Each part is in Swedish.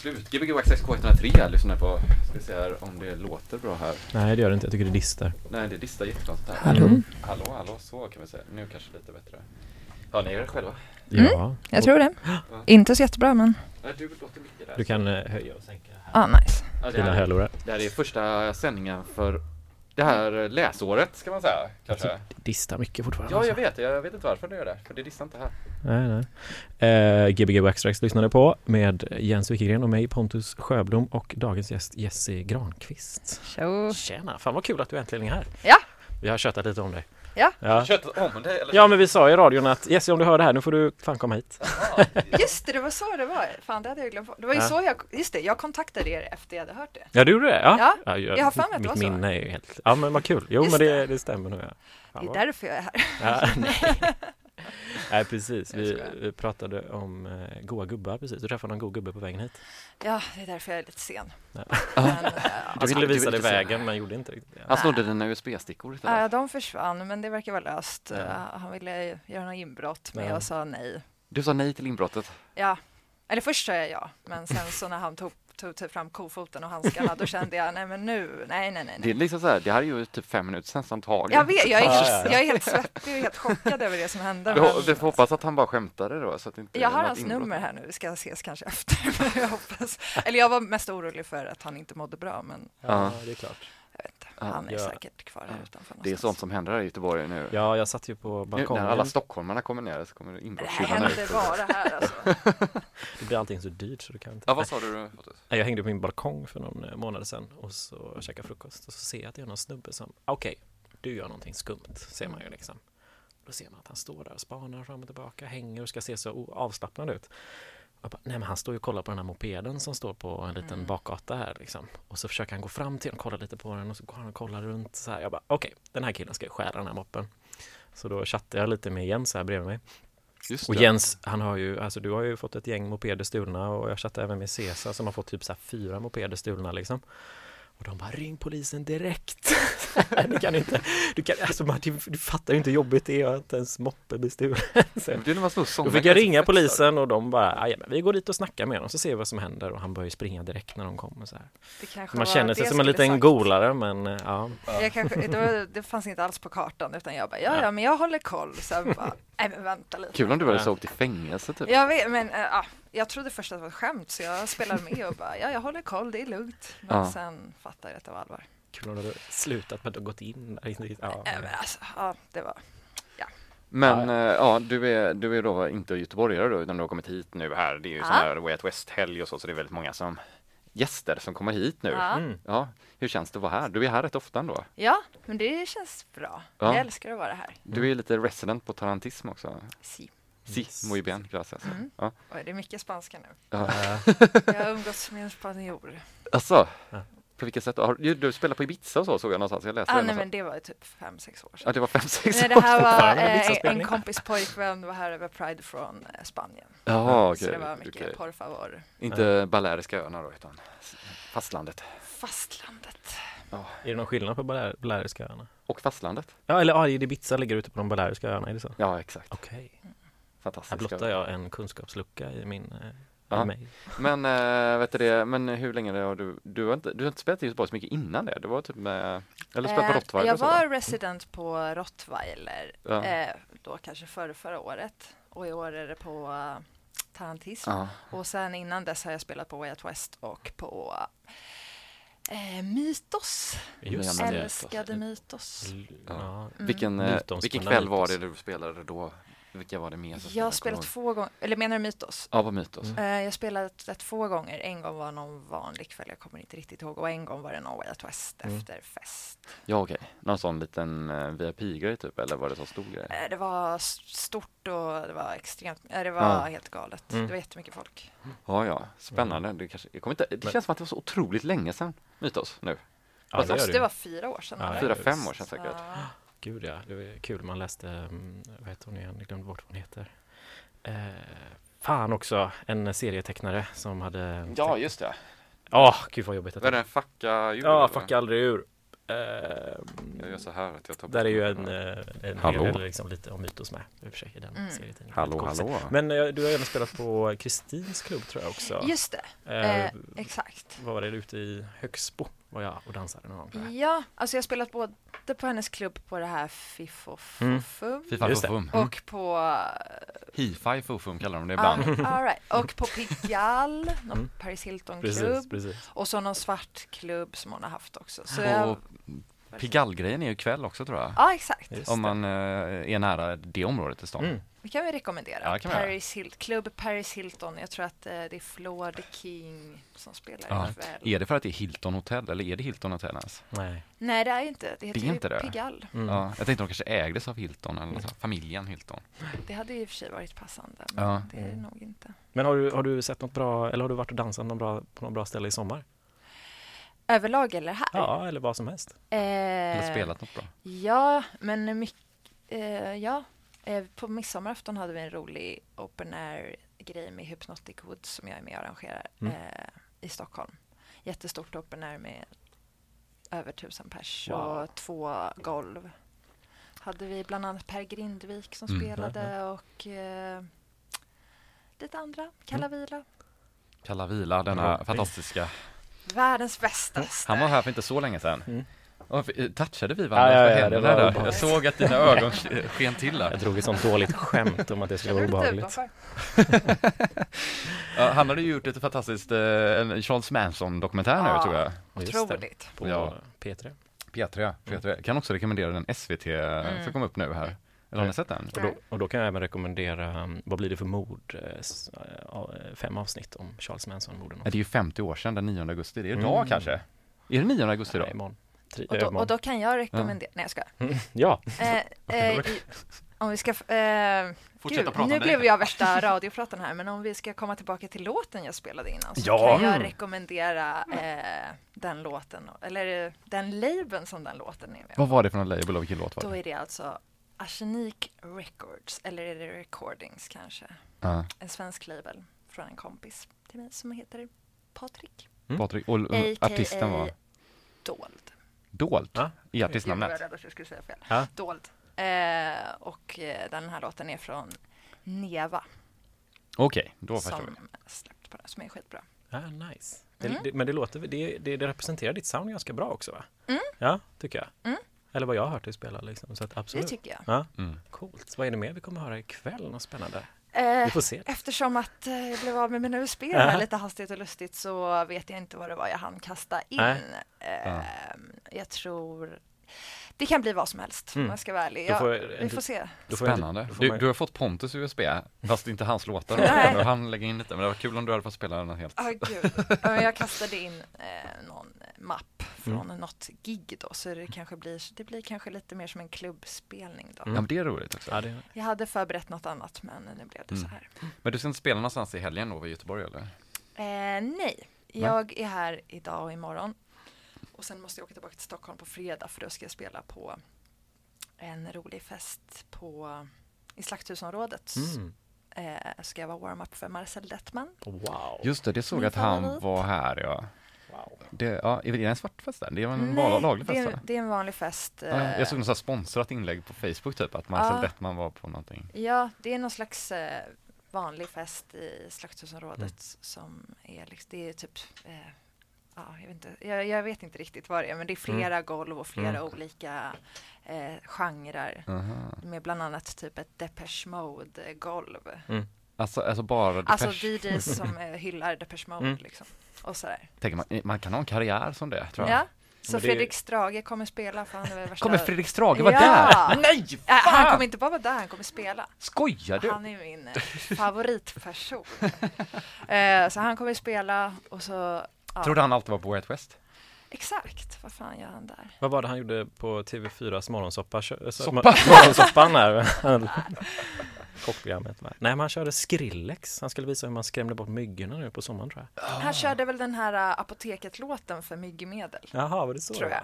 slut. Gbg Wax K103 lyssnar på. Ska vi se här om det låter bra här. Nej det gör det inte, jag tycker det distar. Nej, det distar jättekonstigt här. Hallå? Mm. Hallå, hallå, så kan vi säga. Nu kanske lite bättre. Hör ni er själva? Mm, Ja. Jag tror det. Inte så jättebra men, Nej, du låter mycket där. Du kan eh, höja och sänka ah nice. Ja, det, här, det här är första sändningen för det här läsåret ska man säga. Kanske. Det distar mycket fortfarande. Ja, jag alltså. vet. Jag vet inte varför det gör det. För det distar inte här. Nej, nej. Eh, Gbg Waxtrax lyssnade på med Jens Wikegren och mig Pontus Sjöblom och dagens gäst Jesse Granqvist. Tjo. Tjena, fan vad kul att du äntligen är här. Ja. Vi har tjötat lite om dig. Ja. Ja. Köttet om det eller? ja, men vi sa i radion att Jesse om du hör det här nu får du fan komma hit. Just det, det var så det var. Fan, det hade jag glömt bort. Det var ju Ja. så jag, just det, jag kontaktade er efter jag hade hört det. Ja, du gjorde det? Ja, Ja, jag har för mig att det var så. minne är ju helt... Ja, men vad kul. Jo, Just men det, det. stämmer nog. Ja. Det är därför jag är här. Ja, nej. nej, precis. Vi, pratade om eh, goa gubbar precis. Du träffade någon god gubbe på vägen hit. Ja, det är därför jag är lite sen. Men, äh, Han skulle du vill visa dig vägen men gjorde inte riktigt det. Han snodde dina USB-stickor istället. Ja, de försvann, men det verkar vara löst. Ja. Uh, Han ville göra något inbrott, men Ja. jag sa nej. Du sa nej till inbrottet. Ja, eller först sa jag ja, men sen så när han tog, tog tog fram kofoten och handskarna, då kände jag nej, men nu, nej, nej, nej. Det är liksom så här, det här är ju typ fem minuter sedan antagligen. Jag vet, jag är, helt, ja, ja. jag är helt svettig och helt chockad över det som hände. Vi, men- vi får hoppas att han bara skämtade då. Så att inte Jag har hans inbrott. nummer här nu, vi ska ses kanske efter. men jag hoppas. Eller jag var mest orolig för att han inte mådde bra, men Ja, det är klart. Jag vet inte. Han är ja. säkert kvar här utanför Det är sånt som händer här i Göteborg nu. Ja, jag satt ju på nu balkongen. när alla stockholmarna kommer ner så kommer Det här inbrottstjuvarna händer ut. bara här alltså. Det blir allting så dyrt så du kan inte. Ja, vad sa du? Jag hängde på min balkong för någon eh, månad sedan och så käkade frukost och så ser jag att det är någon snubbe som, okej, du gör någonting skumt, ser man ju liksom. Då ser man att han står där och spanar fram och tillbaka, hänger och ska se så avslappnad ut. Bara, nej men han står ju och kollar på den här mopeden som står på en liten Mm. bakgata här liksom. Och så försöker han gå fram till den och kolla lite på den och så går han och kollar runt så här. Jag bara, okej, den här killen ska ju stjäla den här moppen. Så då chattade jag lite med Jens här bredvid mig. Just Och det. Jens, han har ju, alltså du har ju fått ett gäng mopeder stulna och jag chattade även med Cesar som har fått typ så här fyra mopeder stulna liksom. Och de bara ring polisen direkt. du kan inte, du kan, alltså Martin, du fattar ju inte hur jobbigt det är att ens moppe blir stulen. Då fick jag ringa polisen och de bara, "Ja, men vi går dit och snackar med dem så ser vi vad som händer och han börjar ju springa direkt när de kommer så här. Man känner sig som en liten sagt. golare men eh, ja. Jag kanske, det, var, det fanns inte alls på kartan utan jag bara, ja Ja. men jag håller koll. Så jag bara, nej men vänta lite. Kul om du hade Ja. så åkt i fängelse typ. Jag vet, men äh, ja, jag trodde först att det var ett skämt så jag spelade med och bara, ja jag håller koll, det är lugnt. Men Ja. sen fattade jag att det var allvar. Kul om du hade slutat med att ha gått in Ja, Äh, men alltså, ja, det var, Men Ja. ja, ja du, är, du är då inte göteborgare då, utan du har kommit hit nu här. Det är ju Ja. sån här Way Out West-helg och så, så det är väldigt många som gäster som kommer hit nu. ja. Mm. Ja, hur känns det att vara här? Du är här rätt ofta ändå. ja, men det känns bra. Ja. Jag älskar att vara här. Du är lite resident på tarantism också. Si. Si, Yes. muy bien, gracias. Mm. Ja. Oj, det är mycket spanska nu. Ja. Jag har umgåtts med en spanjor. Alltså, Ja. på vilket sätt? Har, du, du spelar på Ibiza och så såg jag någonstans. Jag läste Ah, det nej, men det var ju typ fem, sex år Ja, sedan. det var fem, sex Nej, år det här var eh, en kompis pojkvän var här över Pride från eh, Spanien. Jaha, Så okej. det var mycket okej. por favor. Inte Baleariska öarna då, utan fastlandet. Fastlandet. Är det någon skillnad på Balär- Baleariska öarna? Och fastlandet. Ja, eller ja, Ibiza ligger ute på de Baleariska öarna, är det så? Ja, exakt. Okej. Här Fantastiska blottar jag en kunskapslucka i min, eh, Ja. Men, äh, vet du det, men hur länge har du, du har inte, du har inte spelat i Göteborg så mycket innan det? Du var typ med, eller spelat på Eh, Rottweiler jag var resident på Rottweiler Ja. eh, då kanske förra, förra året. Och i år är det på uh, Tarantism. Ja. Och sen innan dess har jag spelat på Way Out West och på eh, Mytos. Just Ja, men det. Älskade Mytos. Ja. Ja. Vilken, eh, vilken kväll var det du spelade då? Vilka var det mer som Jag spelade? har spelat två gånger, eller menar du Mytos? Ja, på Mytos. Mm. Eh, jag spelat det två gånger. En gång var någon vanlig kväll, jag kommer inte riktigt ihåg. Och en gång var det någon Way Out West Mm. efter fest. Ja, okej. Någon sån liten uh, VIP-grej typ, eller var det så stor grej? Eh, det var stort och det var extremt, eh, det var Ja. helt galet. Mm. Det var jättemycket folk. Ja, ja. Spännande. Det, kanske, jag kommer inte, det Men- känns som att det var så otroligt länge sedan Mytos nu. Ja, Alltså, det gör det, det. var fyra år sedan. Ja, eller? Fyra, fem år sedan säkert. Ja. Gud ja, det var kul. Man läste, mm, vad heter hon igen? Jag glömde bort vad hon heter. Eh, fan också, en serietecknare som hade... Ja, just det. Åh, gud vad jobbigt är det? Facka djur? Ja, eller? fucka aldrig ur. Ehm, Jag gör så här att jag tar där är ju en, eh, en Hallå? hel del liksom lite om mytos med i och för sig i den Mm. serietidningen. Hallå, hallå. Men eh, du har även spelat på Kristins klubb tror jag också. Just det, Eh, eh, exakt. vad var det ute i Högsbo? Var jag och dansade någon gång. Ja, alltså jag har spelat både på hennes klubb på det här Mm. Fiffofufum Fifa Just det. Fofum. och på Hi-Fi Fofum kallar de det ibland. all right. Och på Pigalle, någon Mm. Paris Precis, Hilton-klubb. precis. Och så någon svart klubb som hon har haft också. Så Och jag, Pigalle-grejen är ju ikväll också tror jag. ja, exakt. Just Om det. man eh, är nära det området i stan. Mm. Det kan vi rekommendera. Ja, det kan vi. Paris Hilton, klubb Paris Hilton. Jag tror att eh, det är Floor the King som spelar Ja. ikväll. Är det för att det är Hilton Hotel eller är det Hilton Hotel ens? Nej. Nej, det är inte. Det heter är ju inte det. Pigalle. Mm. Ja, jag tänkte de kanske ägdes av Hilton eller så, familjen Hilton. Det hade ju i och för sig varit passande. Men Ja. det är det Mm. nog inte. Men har du, har du sett något bra, eller har du varit och dansat någon bra, på något bra ställe i sommar? Överlag eller här? Ja, eller vad som helst. Eh, Eller spelat något bra. Ja, men mycket... Eh, ja, eh, på midsommarafton hade vi en rolig open air-grej med Hypnotic Woods som jag är med och arrangerar Mm. eh, i Stockholm. Jättestort open air med över tusen pers Wow. och två golv. Hade vi bland annat Per Grindvik som Mm. spelade och eh, lite andra. Kalla Mm. Vila. Kalla Vila, denna Robin. fantastiska. Världens bästaste. Han var här för inte så länge sedan. Mm. Och, eh, touchade vi Ja, varandra ja, på ja, det var där? Jag såg att dina ögon sken till där. Jag drog ett sånt dåligt skämt om att det skulle vara obehagligt. Ja, han hade ju gjort ett fantastiskt, eh, en Charles Manson-dokumentär nu Ja. tror jag. Otroligt. På Ja. P3. P3, P3. Kan också rekommendera den SVT, Mm. som kom upp nu här. Eller har ni sett den? Och då, och då kan jag även rekommendera, um, vad blir det för mord? Eh, s- eh, Fem avsnitt om Charles Manson-morden. Det är ju 50 år sedan, den 9 augusti. Det är idag Mm. kanske? Är det 9 augusti Nej, då? imorgon. Tri- Och eh, då, och då kan jag rekommendera... Nej, jag skojar. Ja, Eh, eh, om vi ska... Eh, gud, nu blev jag värsta radioprataren här, men om vi ska komma tillbaka till låten jag spelade innan så Ja. kan jag rekommendera eh, den låten, eller eh, den labeln som den låten är med Vad var det för någon label och vilken låt var Då det? är det alltså Arsenik Records, eller är det Recordings kanske? Ja, En svensk label från en kompis till mig som heter Patrik. Mm. Patrik, och A.k.a. artisten var Dold. dolt Ja. i Gud, jag artistnamnet. var rädd att jag skulle säga fel. Ja. Dold. Eh, och eh, den här låten är från Neva Okej, då förstår som vi. släppt på den, som är skitbra. ah, nice. Det, Mm. det, men det låter, det, det, det representerar ditt sound ganska bra också va? Mm. Ja, tycker jag. Mm. Eller vad jag har hört dig spela liksom. Så att Det absolut. tycker jag. Ja, Mm. coolt. Vad är det mer vi kommer höra ikväll? Något spännande? Eh, Vi får se. eftersom att eh, jag blev av med mina USB Ja. här lite hastigt och lustigt så vet jag inte vad det var jag hann kasta in. Nej. Eh, Jag tror det kan bli vad som helst om Mm. jag ska vara ärlig. Då Ja, får- vi får se. Jag- Spännande. Du, du har fått Pontus USB, fast inte hans låtar. Nej. Han lägger in lite, men det var kul om du hade fått spela den helt. Ah, gud. Jag kastade in eh, någon mapp från Mm. något gig då så det kanske blir, det blir kanske lite mer som en klubbspelning då. Mm. Ja, men det är roligt också. Ja, det, Jag hade förberett något annat men nu blev det så Mm. här. Men du ska inte spela någonstans i helgen då i Göteborg eller? Eh, nej, jag är här idag och imorgon. Och sen måste jag åka tillbaka till Stockholm på fredag för då ska jag spela på en rolig fest på, i Slakthusområdet. mm. Eh, ska jag vara warm-up för Marcel Dettman. Wow. Just det, det såg Min jag att han favorit. var här ja. wow. Det, ja. Är det en svart fest där? Det är en Nej, vanlig laglig det, fest är, eller? det är en vanlig fest. Ja, eh, jag såg något så här sponsrat inlägg på Facebook typ, att Marcel Ja. Dettman var på någonting. Ja, det är någon slags eh, vanlig fest i Slakthusområdet Mm. som är liksom, det är typ eh, Ja, jag, vet inte, jag, jag vet inte riktigt vad det är, men det är flera golv och flera Mm. olika eh, genrer. Aha. Med bland annat typ ett Depeche Mode-golv. Mm. Alltså, alltså bara Alltså Depeche. DJs som eh, hyllar Depeche Mode Mm. liksom. Och sådär. Tänker man, man kan ha en karriär som det, tror jag. Ja, så det- Fredrik Strage kommer spela för han är värsta... Kommer Fredrik Strage vara Ja! där? Nej! Äh, han fan! kommer inte bara vara där, han kommer spela. Skojar du? Han är min favoritperson. eh, så han kommer spela och så... Ja, Trodde han alltid var på Way Out West? Exakt, vad fan gör han där? Vad var det han gjorde på TV4s morgonsoppa? Kö- så- Soppa? Morgonsoppan här. Kockprogrammet. Nej, men han körde Skrillex. Han skulle visa hur man skrämde bort myggorna nu på sommaren tror jag. Han körde väl den här uh, Apoteket-låten för myggmedel, Jaha, var det så? tror jag.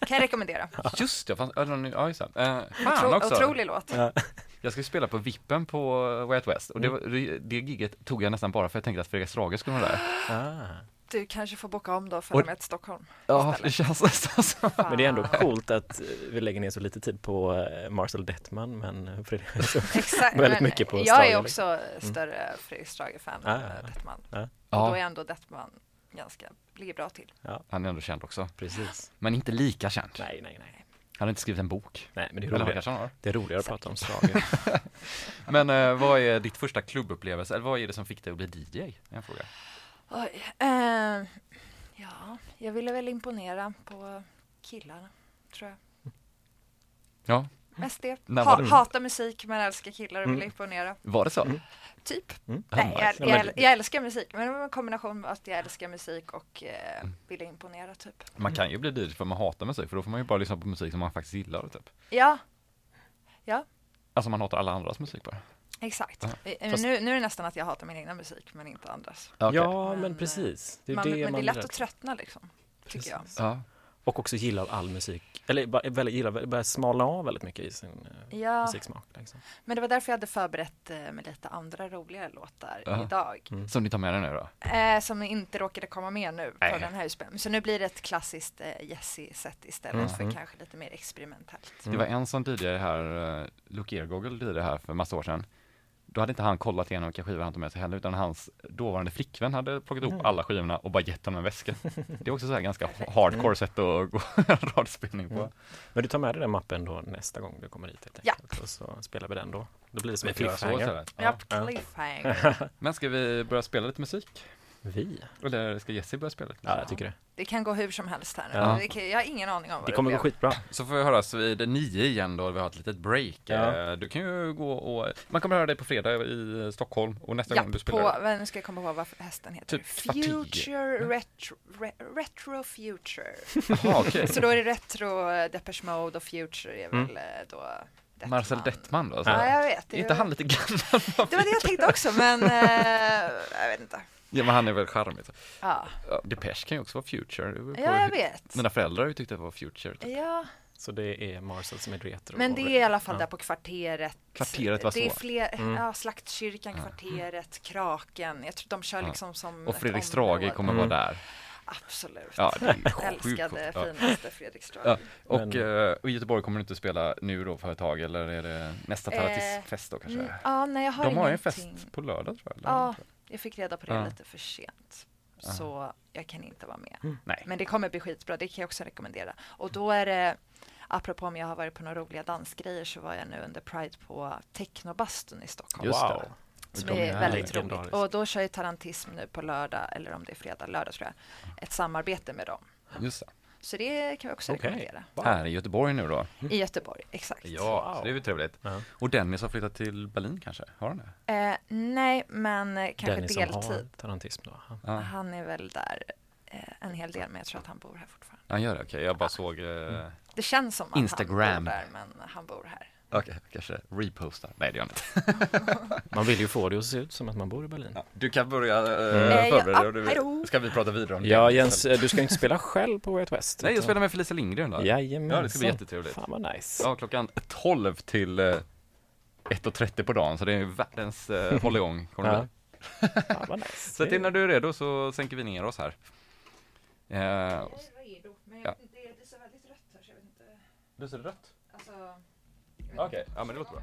Kan jag rekommendera. Just det, fanns, ja just det. Eh, fan Otro, också. otrolig låt. Ja. Jag skulle spela på Vippen på Way Out West och det, Mm. var, det, det giget tog jag nästan bara för jag tänkte att Fredrik Strage skulle vara där. Ah. Du kanske får boka om då följa Och- med till Stockholm. Ja, det känns nästan så. Men det är ändå coolt att eh, vi lägger ner så lite tid på eh, Marcel Dettman men eh, Fredrik, så, Exakt. Väldigt men mycket på Jag Strage, är liksom. också större Fredrik Strage-fan Ah, än ja, ja. Dettman. Ja. Och då är Ja, ändå Dettman ganska, ligger bra till. han är ändå känd också. precis. Men inte lika känd. Nej, nej, nej. Han har inte skrivit en bok. Nej, men det är roligare, det är roligare att prata om Strage. Men eh, vad är ditt första klubbupplevelse? Eller vad är det som fick dig att bli DJ? Är En fråga. Oj. Eh, ja, jag ville väl imponera på killarna, tror jag. Ja, Mest det. Ha, det? hata musik men älskar killar och Mm. vill imponera. var det så? Mm. Typ. Mm. Nej, jag, Ja, jag, jag älskar musik, men det var en kombination med att jag älskar musik och eh, Mm. ville imponera typ. Man kan ju bli DJ för man hatar musik, för då får man ju bara lyssna på musik som man faktiskt gillar. Typ. Ja, Alltså man hatar alla andras musik bara. Exakt. Ja. Eh, Fast- Nu, nu är det nästan att jag hatar min egna musik, men inte andras. Okej. Ja, Men, men eh, precis. Det är man, det men det är man lätt gillar. att tröttna liksom, tycker jag. Ja. Och också gilla all musik, eller bara, väldigt, gilla, börja smalna av väldigt mycket i sin eh, Ja, musiksmak. Liksom. men det var därför jag hade förberett eh, med lite andra roliga låtar Ja. idag. Mm. Som ni tar med dig nu då? Eh, som inte råkade komma med nu Nej. på den här spelningen. Så nu blir det ett klassiskt eh, Jessie-set istället Mm. för Mm. kanske lite mer experimentellt. Det var en som DJ här, uh, Luke Ergogel DJ här för massa år sedan. Då hade inte han kollat igenom vilka skivor han tog med sig heller, utan hans dåvarande flickvän hade plockat ihop Mm. alla skivorna och bara gett honom en väska. Det är också så här ganska hardcore sätt att gå radspelning på. Mm. Men du tar med dig den mappen då nästa gång du kommer hit helt Ja. enkelt. Och så spelar vi den då. Då blir det som en så cliffhanger. Ja, Ja. cliffhanger. Men ska vi börja spela lite musik? Vi? Eller ska Jessie börja spela Ja, jag tycker det. Det kan gå hur som helst här nu. Ja. Det kan, jag har ingen aning om vad Det kommer gå blir. skitbra. Så får vi höras vid nio igen då, vi har ett litet break. Ja. Eh, Du kan ju gå och, man kommer höra dig på fredag i Stockholm och nästa Ja, gång du på, spelar. vad- nu ska jag komma ihåg vad hästen heter. Typ. Future retro, re, retro Future. Jaha, okej. Så då är det retro eh, Depeche Mode och Future är Mm. väl eh, då Dettman. Marcel Dettman då? Så. Ja, jag vet. Är Det, inte han lite gammal? det var det jag tänkte också, men eh, jag vet inte. Ja men han är väl charmig. Ja, Ja, Depeche kan ju också vara Future. Ja jag vet. Mina föräldrar har ju tyckt att det var Future. typ. Ja, Så det är Marcel som är retro. men det är i alla fall ja. där på kvarteret. Kvarteret var Det är så. fler, Mm. ja, Slaktkyrkan, Ja. kvarteret, Kraken. Jag tror de kör Ja. liksom som Och Fredrik Strage kommer Mm. vara där. Absolut. Ja, Älskade. Ja. finaste Fredrik Strage. Ja. Och, Men- eh, och i Göteborg kommer du inte spela nu då för ett tag eller är det nästa Eh, Taratist-fest då kanske? Ja, nej jag har De har ju en ingenting. fest på lördag tror jag. Ja, jag fick reda på det Ja. lite för sent. Ja. Så jag kan inte vara med. Nej. Men det kommer bli skitbra, det kan jag också rekommendera. Och då är det, apropå om jag har varit på några roliga dansgrejer så var jag nu under Pride på Technobastun i Stockholm. Just wow. Som är är väldigt roligt. Och då kör ju Tarantism nu på lördag, eller om det är fredag, lördag tror jag, ett samarbete med dem. Just det. Så det kan vi också Okej. rekommendera. Här i Göteborg nu då. I Göteborg, exakt. Ja, Wow. så det är ju trevligt. Ja. Och Dennis har flyttat till Berlin kanske? Har han det? Eh, nej, men eh, kanske Dennis som deltid. har tarantism då. Ja. Ja, Han är väl där eh, en hel del, men jag tror att han bor här fortfarande. han gör det? Okej, jag bara såg... Eh, Det känns som att Instagram. han bor där, men han bor här. Okej, kanske repostar. Nej, det gör han inte. Man vill ju få det att se ut som att man bor i Berlin. Ja, du kan börja eh, Mm. förbereda ja, dig. du- då. Ska vi prata vidare om Ja Dennis Jens, eh, du ska inte spela själv på Way Out West? Nej, jag spelar med Felicia Lindgren då. Jajamensan. Ja, det ska bli jättetrevligt. Fan vad nice. Ja, klockan 12 till eh, 1.30 på dagen, så det är världens eh, hålligång. kommer det Ja. Fan vad nice. Så att innan du är redo så sänker vi ner oss här. Eh, är redo, men Ja. det, det ser väldigt rött här så jag vet inte. du ser rött? Okej, Okej, ja men det låter bra.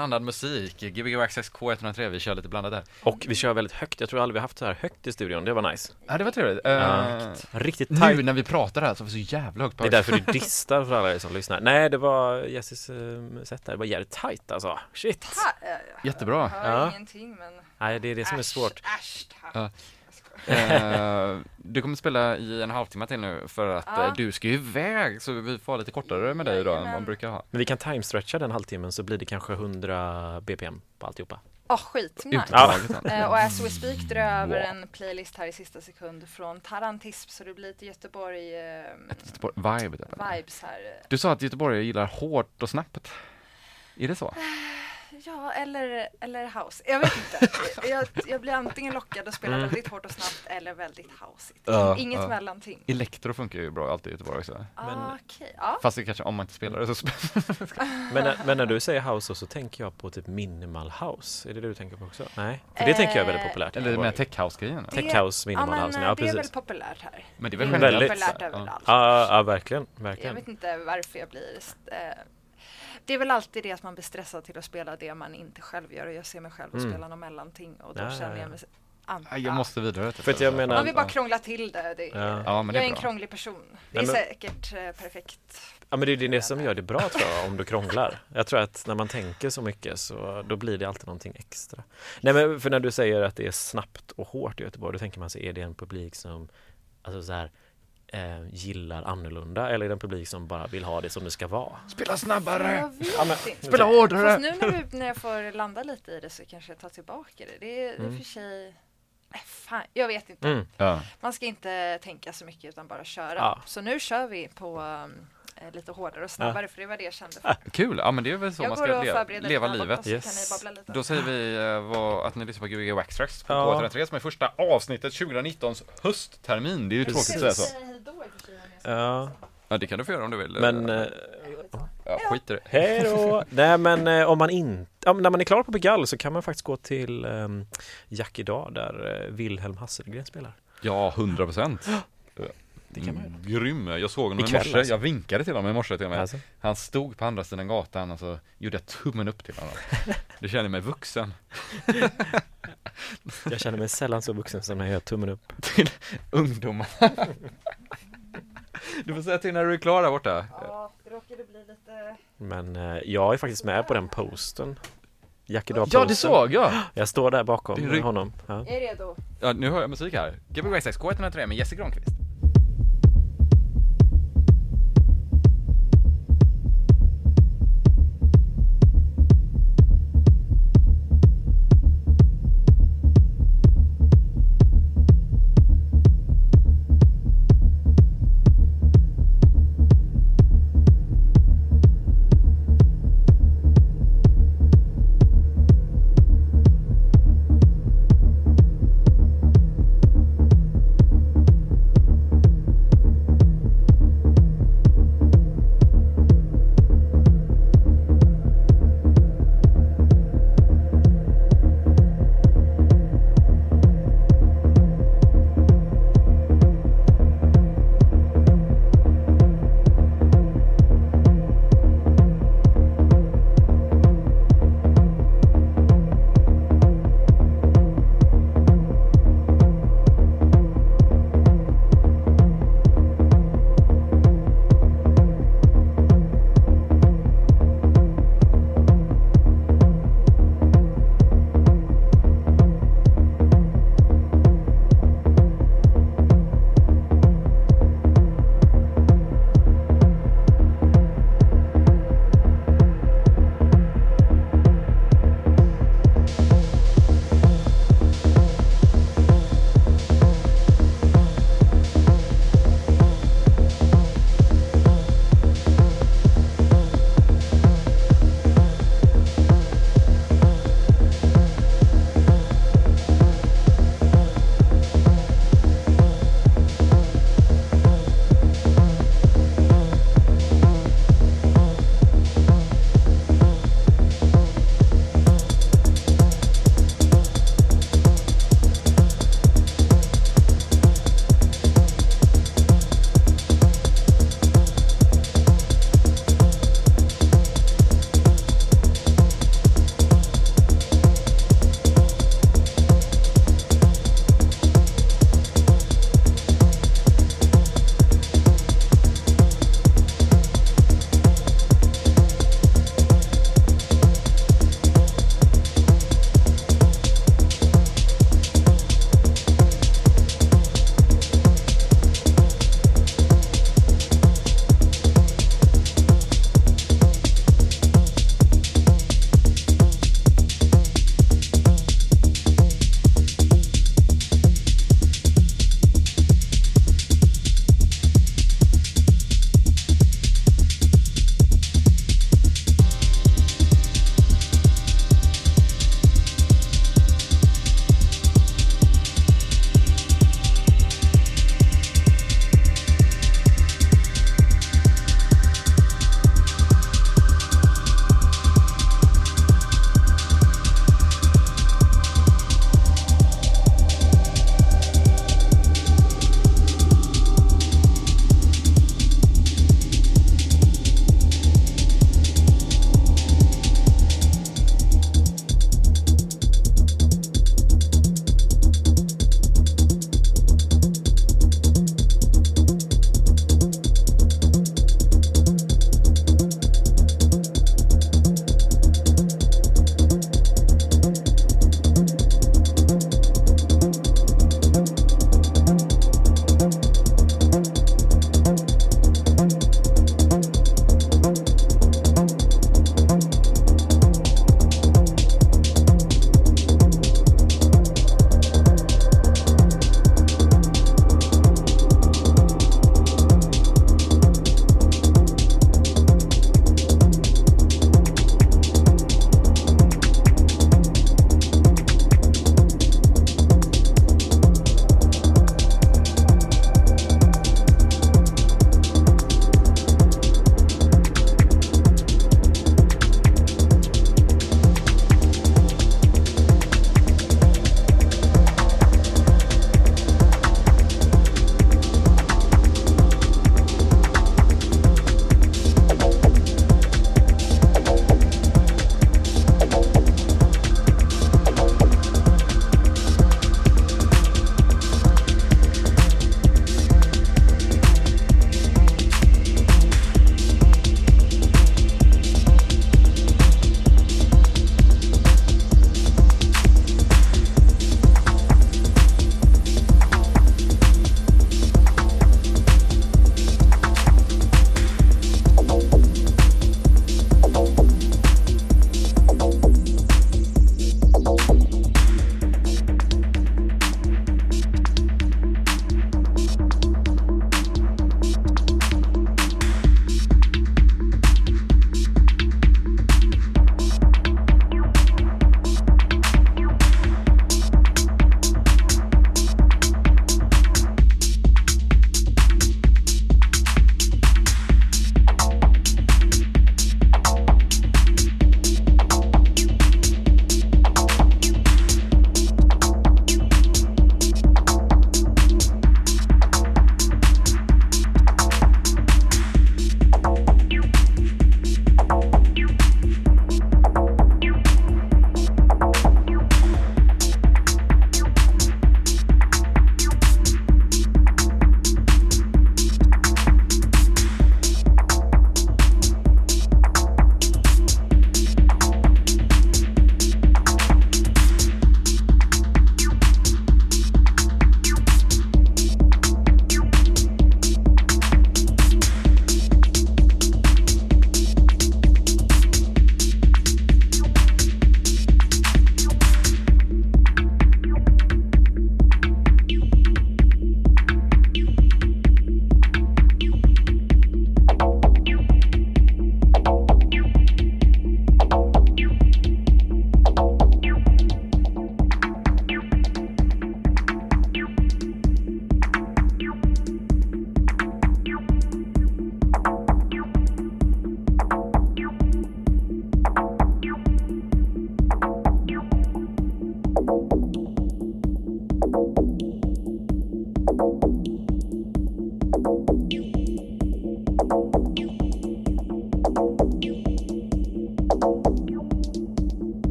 Blandad musik, Gbg Access K103, vi kör lite blandat där. Och vi kör väldigt högt. Jag tror aldrig vi haft så här högt i studion. Det var nice. Ja, det var trevligt. Ja. Eh, Riktigt nu tajt. när vi pratar här så var det så jävla högt på Det är därför du distar för alla er som lyssnar. Nej, det var Jesses uh, sätt där. Det var jävligt tajt alltså. Shit. Ta, eh, Jättebra. Jag hör Ja. ingenting men Nej, det är det som är äsch, svårt. Äsch, tack. Ja. Eh, du kommer spela i en halvtimme till nu för att Ja. eh, du ska ju iväg så vi får ha lite kortare med dig idag än man brukar ha. Men vi kan timestretcha den halvtimmen så blir det kanske 100 BPM på alltihopa. Åh, skitnice. Uttaget sen. Eh, och As We Speak drar jag över Wow. en playlist här i sista sekund från Tarantism så det blir lite Göteborg eh, Göteborg- Vibe. vibes här. Du sa att Göteborg gillar hårt och snabbt. Är det så? Ja, eller, eller house. Jag vet inte. jag, jag blir antingen lockad att spela Mm. väldigt hårt och snabbt eller väldigt houseigt. Ja, Inget ja. mellanting. Elektro funkar ju bra alltid i Göteborg också. Ah, Okej, ja. Fast det kanske, om man inte spelar det så Men, när- men när du säger house så tänker jag på typ minimal house. Är det det du tänker på också? Nej, för det tänker jag är väldigt Eh, populärt. Eller med techhouse-grejen. Det- Tech house, Ja, minimal men house. eh, Ja, det är väl precis. populärt här. Men det är väl Väldigt. generellt. populärt så här, överallt. Ja, ja, verkligen, Jag verkligen. vet inte varför jag blir... Eh, det är väl alltid det att man blir stressad till att spela det man inte själv gör och jag ser mig själv att Mm. spela något mellanting och då Ja, känner ja, ja. jag mig... s- an- Ja, jag måste vidare. För att jag menar- Man vill bara krångla till det. det är, Ja. Ja, men det jag är är en krånglig person. Det Nej, är men- säkert eh, perfekt. Ja, men det är det det som gör det bra tror jag, om du krånglar. Jag tror att när man tänker så mycket så då blir det alltid någonting extra. Nej men för när du säger att det är snabbt och hårt i Göteborg, då tänker man sig, är det en publik som alltså så här, eh, gillar annorlunda eller är det en publik som bara vill ha det som det ska vara? Spela snabbare! Ja, men-. Spela hårdare! Fast nu när, vi, när jag får landa lite i det så kanske jag tar tillbaka det. Det är, Mm. för sig... Nej, fan, jag vet inte. Mm. Ja. Man ska inte tänka så mycket utan bara köra. Ja. Så nu kör vi på um, lite hårdare och snabbare för det var det jag kände. För. Kul, ja men det är väl så jag man ska leva, leva livet. Yes. kan ni babbla lite. Då säger vi eh, vad, att ni lyssnar på Gbg Waxtrax på Ja. K103 som är första avsnittet 2019s hösttermin. Det är ju Precis. tråkigt att säga så. Ja, Ja, det kan du få göra om du vill. men eh, ja, skit i det. hej då! Nej men eh, om man inte, ja, när man är klar på Begall så kan man faktiskt gå till um, Jack idag där eh, Wilhelm Hasselgren spelar. Ja, 100 procent. Det kan man Mm, Grym, jag såg honom i morse, alltså. jag vinkade till honom i morse till och med. Alltså. Han stod på andra sidan gatan och så gjorde jag tummen upp till honom. Du känner mig vuxen. Jag känner mig sällan så vuxen som när jag gör tummen upp. Till ungdomarna. Du får säga till när du är klar där borta. Ja, det råkade bli lite... Men eh, jag är faktiskt med på den posten. Jack idag Ja, det såg jag! Jag står där bakom Det är rygg- honom. Ja. Är jag redo? Ja, nu hör jag musik här. Gbg Waxtrax K103 med Jesse Granqvist.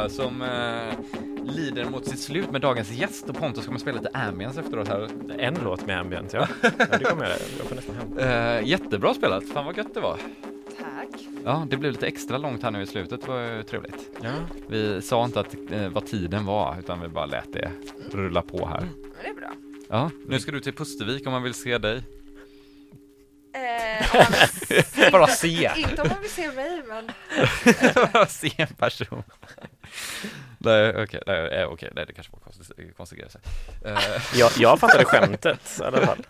Tre som eh, lider mot sitt slut med dagens gäst och Pontus kommer spela lite ambience efteråt här. En låt med ambient, ja. ja det kommer jag, jag får nästan hem. Eh, jättebra spelat, fan vad gött det var. Tack. Ja, det blev lite extra långt här nu i slutet, det var ju trevligt. Ja. Vi sa inte att, eh, vad tiden var, utan vi bara lät det rulla på här. Men det är bra. Ja, nu ska du till Pustervik om man vill se dig. Eh, Bara se. Inte om man vill se mig, men se en person. Nej, okej, nej, eh, okej, nej, det kanske var konstigt, konstig grej. Eh, Jag, jag fattade skämtet i alla fall.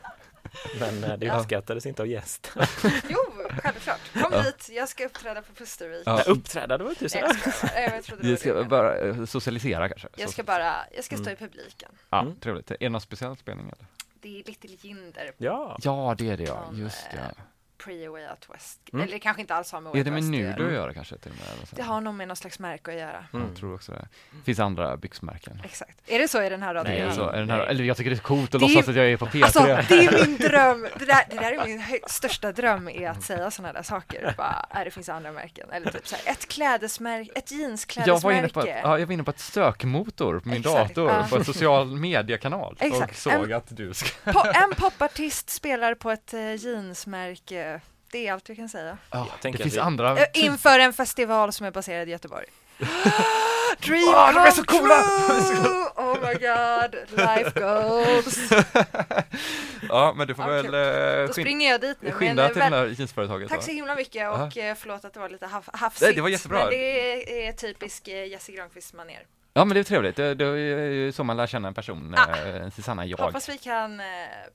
Men eh, det Ja. uppskattades inte av gäst. jo, självklart. Kom Ja. hit, jag ska uppträda på Pustervik. Ja. Uppträda, det var inte Nej, så. jag ska bara, jag trodde det Vi var ska det. bara eh, socialisera kanske. Jag ska bara, jag ska stå Mm. i publiken. Ja, Mm. trevligt. Är det någon speciell spelning eller? Det är Little Jinder, Ja. Ja, det är det ja, just ja. Pre Way Out West. Mm. Eller kanske inte alls har med Är Way det Out med nudo att göra. kanske? Till och med, eller så? Det har nog med någon slags märke att göra. Mm. Jag tror också det. Finns andra byxmärken? Exakt. Är det så i den här radion? Nej, Nej, alltså, alltså, är den här, eller jag tycker det är coolt att Det är låtsas ju- att jag är på P3. Alltså, det är min dröm. Det där, det där är min största dröm, är att säga sådana där saker. Bara, äh, det finns andra märken. Eller typ så här, ett klädesmärke, ett jag, var inne jeansklädesmärke. på, ja, jag var inne på ett sökmotor på min Exakt, dator, på en social mediekanal och Exakt. såg En- att du ska... Po- en popartist spelar på ett eh, jeansmärke. Det är allt vi kan säga. Ja, det finns vi- andra... Eh, inför en festival som är baserad i Göteborg. Dream Ah, de är så coola! Oh my god, life goals. ja, men du får Ja, väl eh, Då springer jag dit nu. skynda men, eh, till det väl- där jeansföretaget. Tack så himla mycket och eh, förlåt att det var lite haf- hafsigt. Nej, det var jättebra. Men det är, är typisk Jesse Granqvist manér. Ja, men det är trevligt. Det, det är ju så man lär känna en person, Ah. eh, Susanna jag. Hoppas vi kan eh,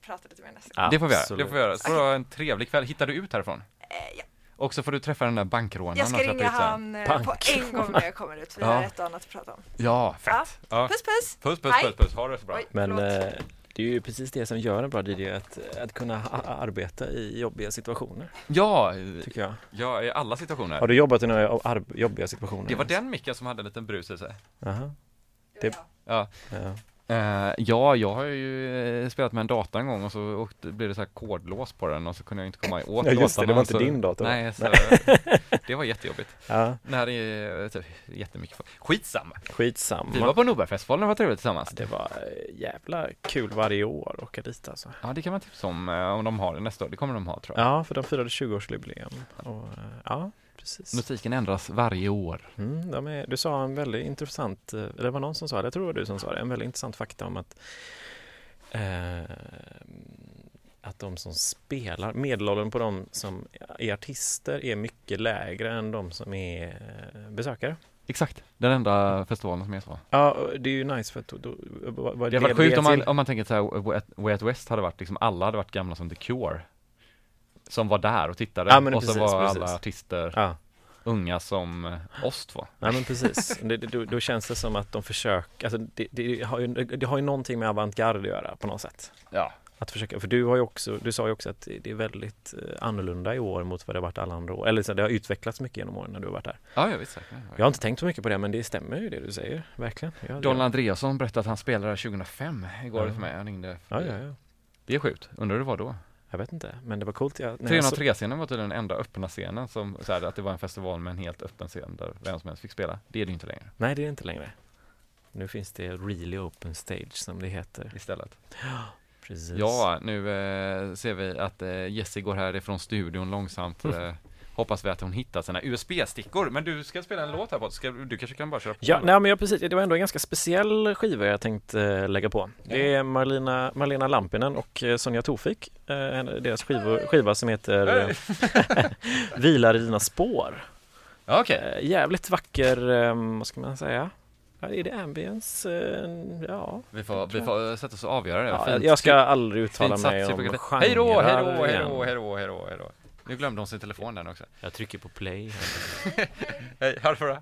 prata lite mer nästa gång. Det får vi göra. Det får vi göra. Så du ha en trevlig kväll. Hittar du ut härifrån? Eh, ja. Och så får du träffa den där bankrånaren Jag ska ringa han eh, på en gång när jag kommer ut. Vi Ja. har ett och annat att prata om. Ja, fett. Ja. Puss puss! Puss, puss, puss, puss. Ha det så bra. Oj, Men eh, det är ju precis det som gör en bra DJ, att, att kunna arbeta i jobbiga situationer, Ja, tycker jag. ja, i alla situationer. Har du jobbat i några jobbiga situationer? Det var den micken som hade en liten brus i sig. Aha. Det det- var jag. Ja. Ja. Eh, ja, jag har ju eh, spelat med en data en gång och så åkte, blev det så här kodlås på den och så kunde jag inte komma åt Ja, just det, det var inte så, din dator? Nej, så, det var jättejobbigt. ja, När det är typ, jättemycket folk. Skitsamma. skitsamma. Vi var på Nobelfestivalen och var trevligt tillsammans. Det var eh, jävla kul varje år att åka dit alltså. Ja, det kan man tipsa om om de har det nästa år. Det kommer de ha tror jag. Ja, för de firade 20-årsjubileum. Och, ja, precis. Musiken ändras varje år. Mm, är, du sa en väldigt intressant, eh, det var någon som sa det, jag tror det var du som sa det, en väldigt intressant fakta om att eh, att de som spelar, medelåldern på de som är artister är mycket lägre än de som är eh, besökare. Exakt, den enda festivalen som är så. Ja, det är ju nice för att då, då, vad, vad Det hade varit sjukt om man, till? om man tänker så här, Way Out West hade varit liksom, alla hade varit gamla som The Cure. Som var där och tittade. Ja, och så var precis. alla artister Ja, unga som eh, oss två. nej men precis. Det, det, då, då känns det som att de försöker, alltså det, det, har ju, det har ju någonting med avantgarde att göra på något sätt. Ja. Att försöka, för du har ju också, du sa ju också att det är väldigt eh, annorlunda i år mot vad det har varit alla andra år. Eller så det har utvecklats mycket genom åren när du har varit där. Ja, jag visst. säkert. Jag har inte tänkt så mycket på det men det stämmer ju det du säger, verkligen. Ja, Donald Andreasson berättade att han spelade 2005 igår Ja. för mig. Han ringde. ja, ja, ja. Det är sjukt. Undrar hur det var då? Jag vet inte, men det var coolt. Jag, när jag så- 303-scenen var tydligen den enda öppna scenen som, så här, att det var en festival med en helt öppen scen där vem som helst fick spela. Det är det inte längre Nej, det är det inte längre. Nu finns det really open stage som det heter. istället. Precis. Ja, nu eh, ser vi att eh, Jessie går härifrån studion långsamt. Eh, hoppas vi att hon hittar sina USB-stickor. Men du ska spela en låt här på. Ska, du kanske kan bara köra på? Ja, nej, men jag, precis. Det var ändå en ganska speciell skiva jag tänkte eh, lägga på. Det är Marlena, Marlena Lampinen och eh, Sonja Tofik. Eh, deras skiva, skiva som heter Vilar i dina spår. Ja, Okej. Eh, jävligt vacker, eh, vad ska man säga? Ja, är det ambience? Eh, ja. Vi får, vi får sätta oss och avgöra det. ja jag ska aldrig uttala mig om genrer Hej då, hej då, hej då, hej då, hej då. Nu glömde hon sin telefon där också. Jag trycker på play. Hej, ha det bra.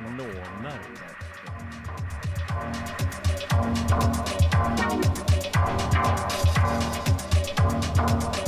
ekonomer. Mm.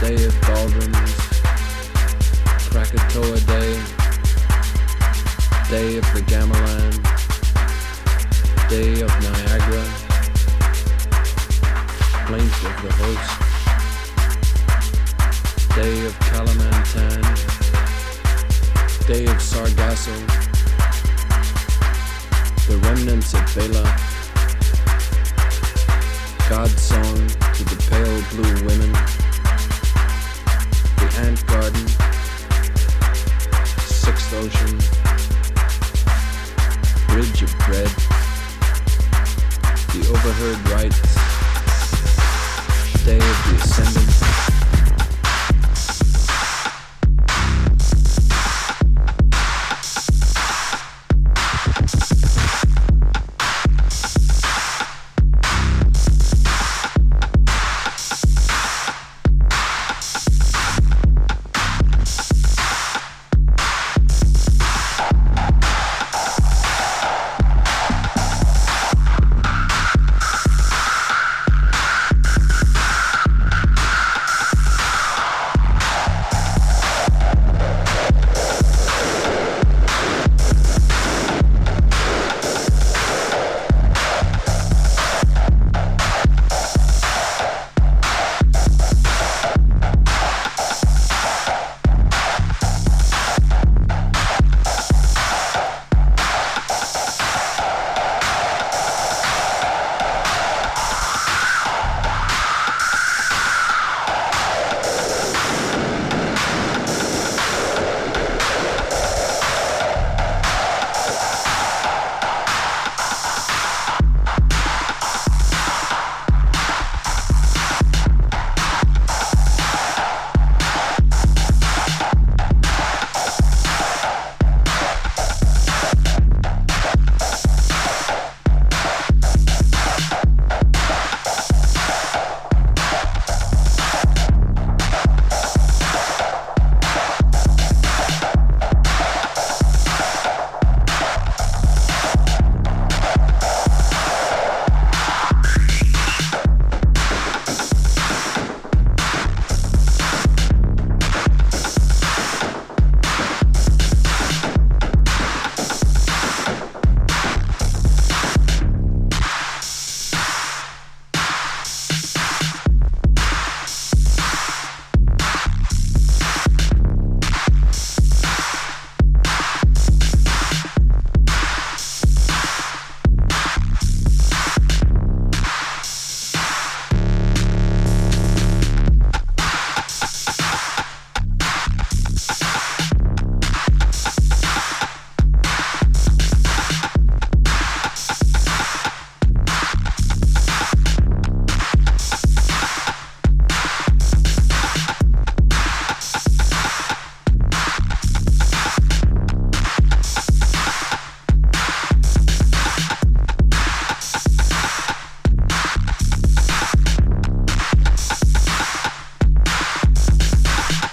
Day of Ballrooms, Krakatoa Day, Day of the Gamelan, Day of Niagara, Plaint of the Host, Day of Kalamantan, Day of Sargasso, the remnants of Bela. God's song to the pale blue women. Hand Garden, Sixth Ocean, Bridge of Dread, The Overheard Rites, Day of the Ascendant.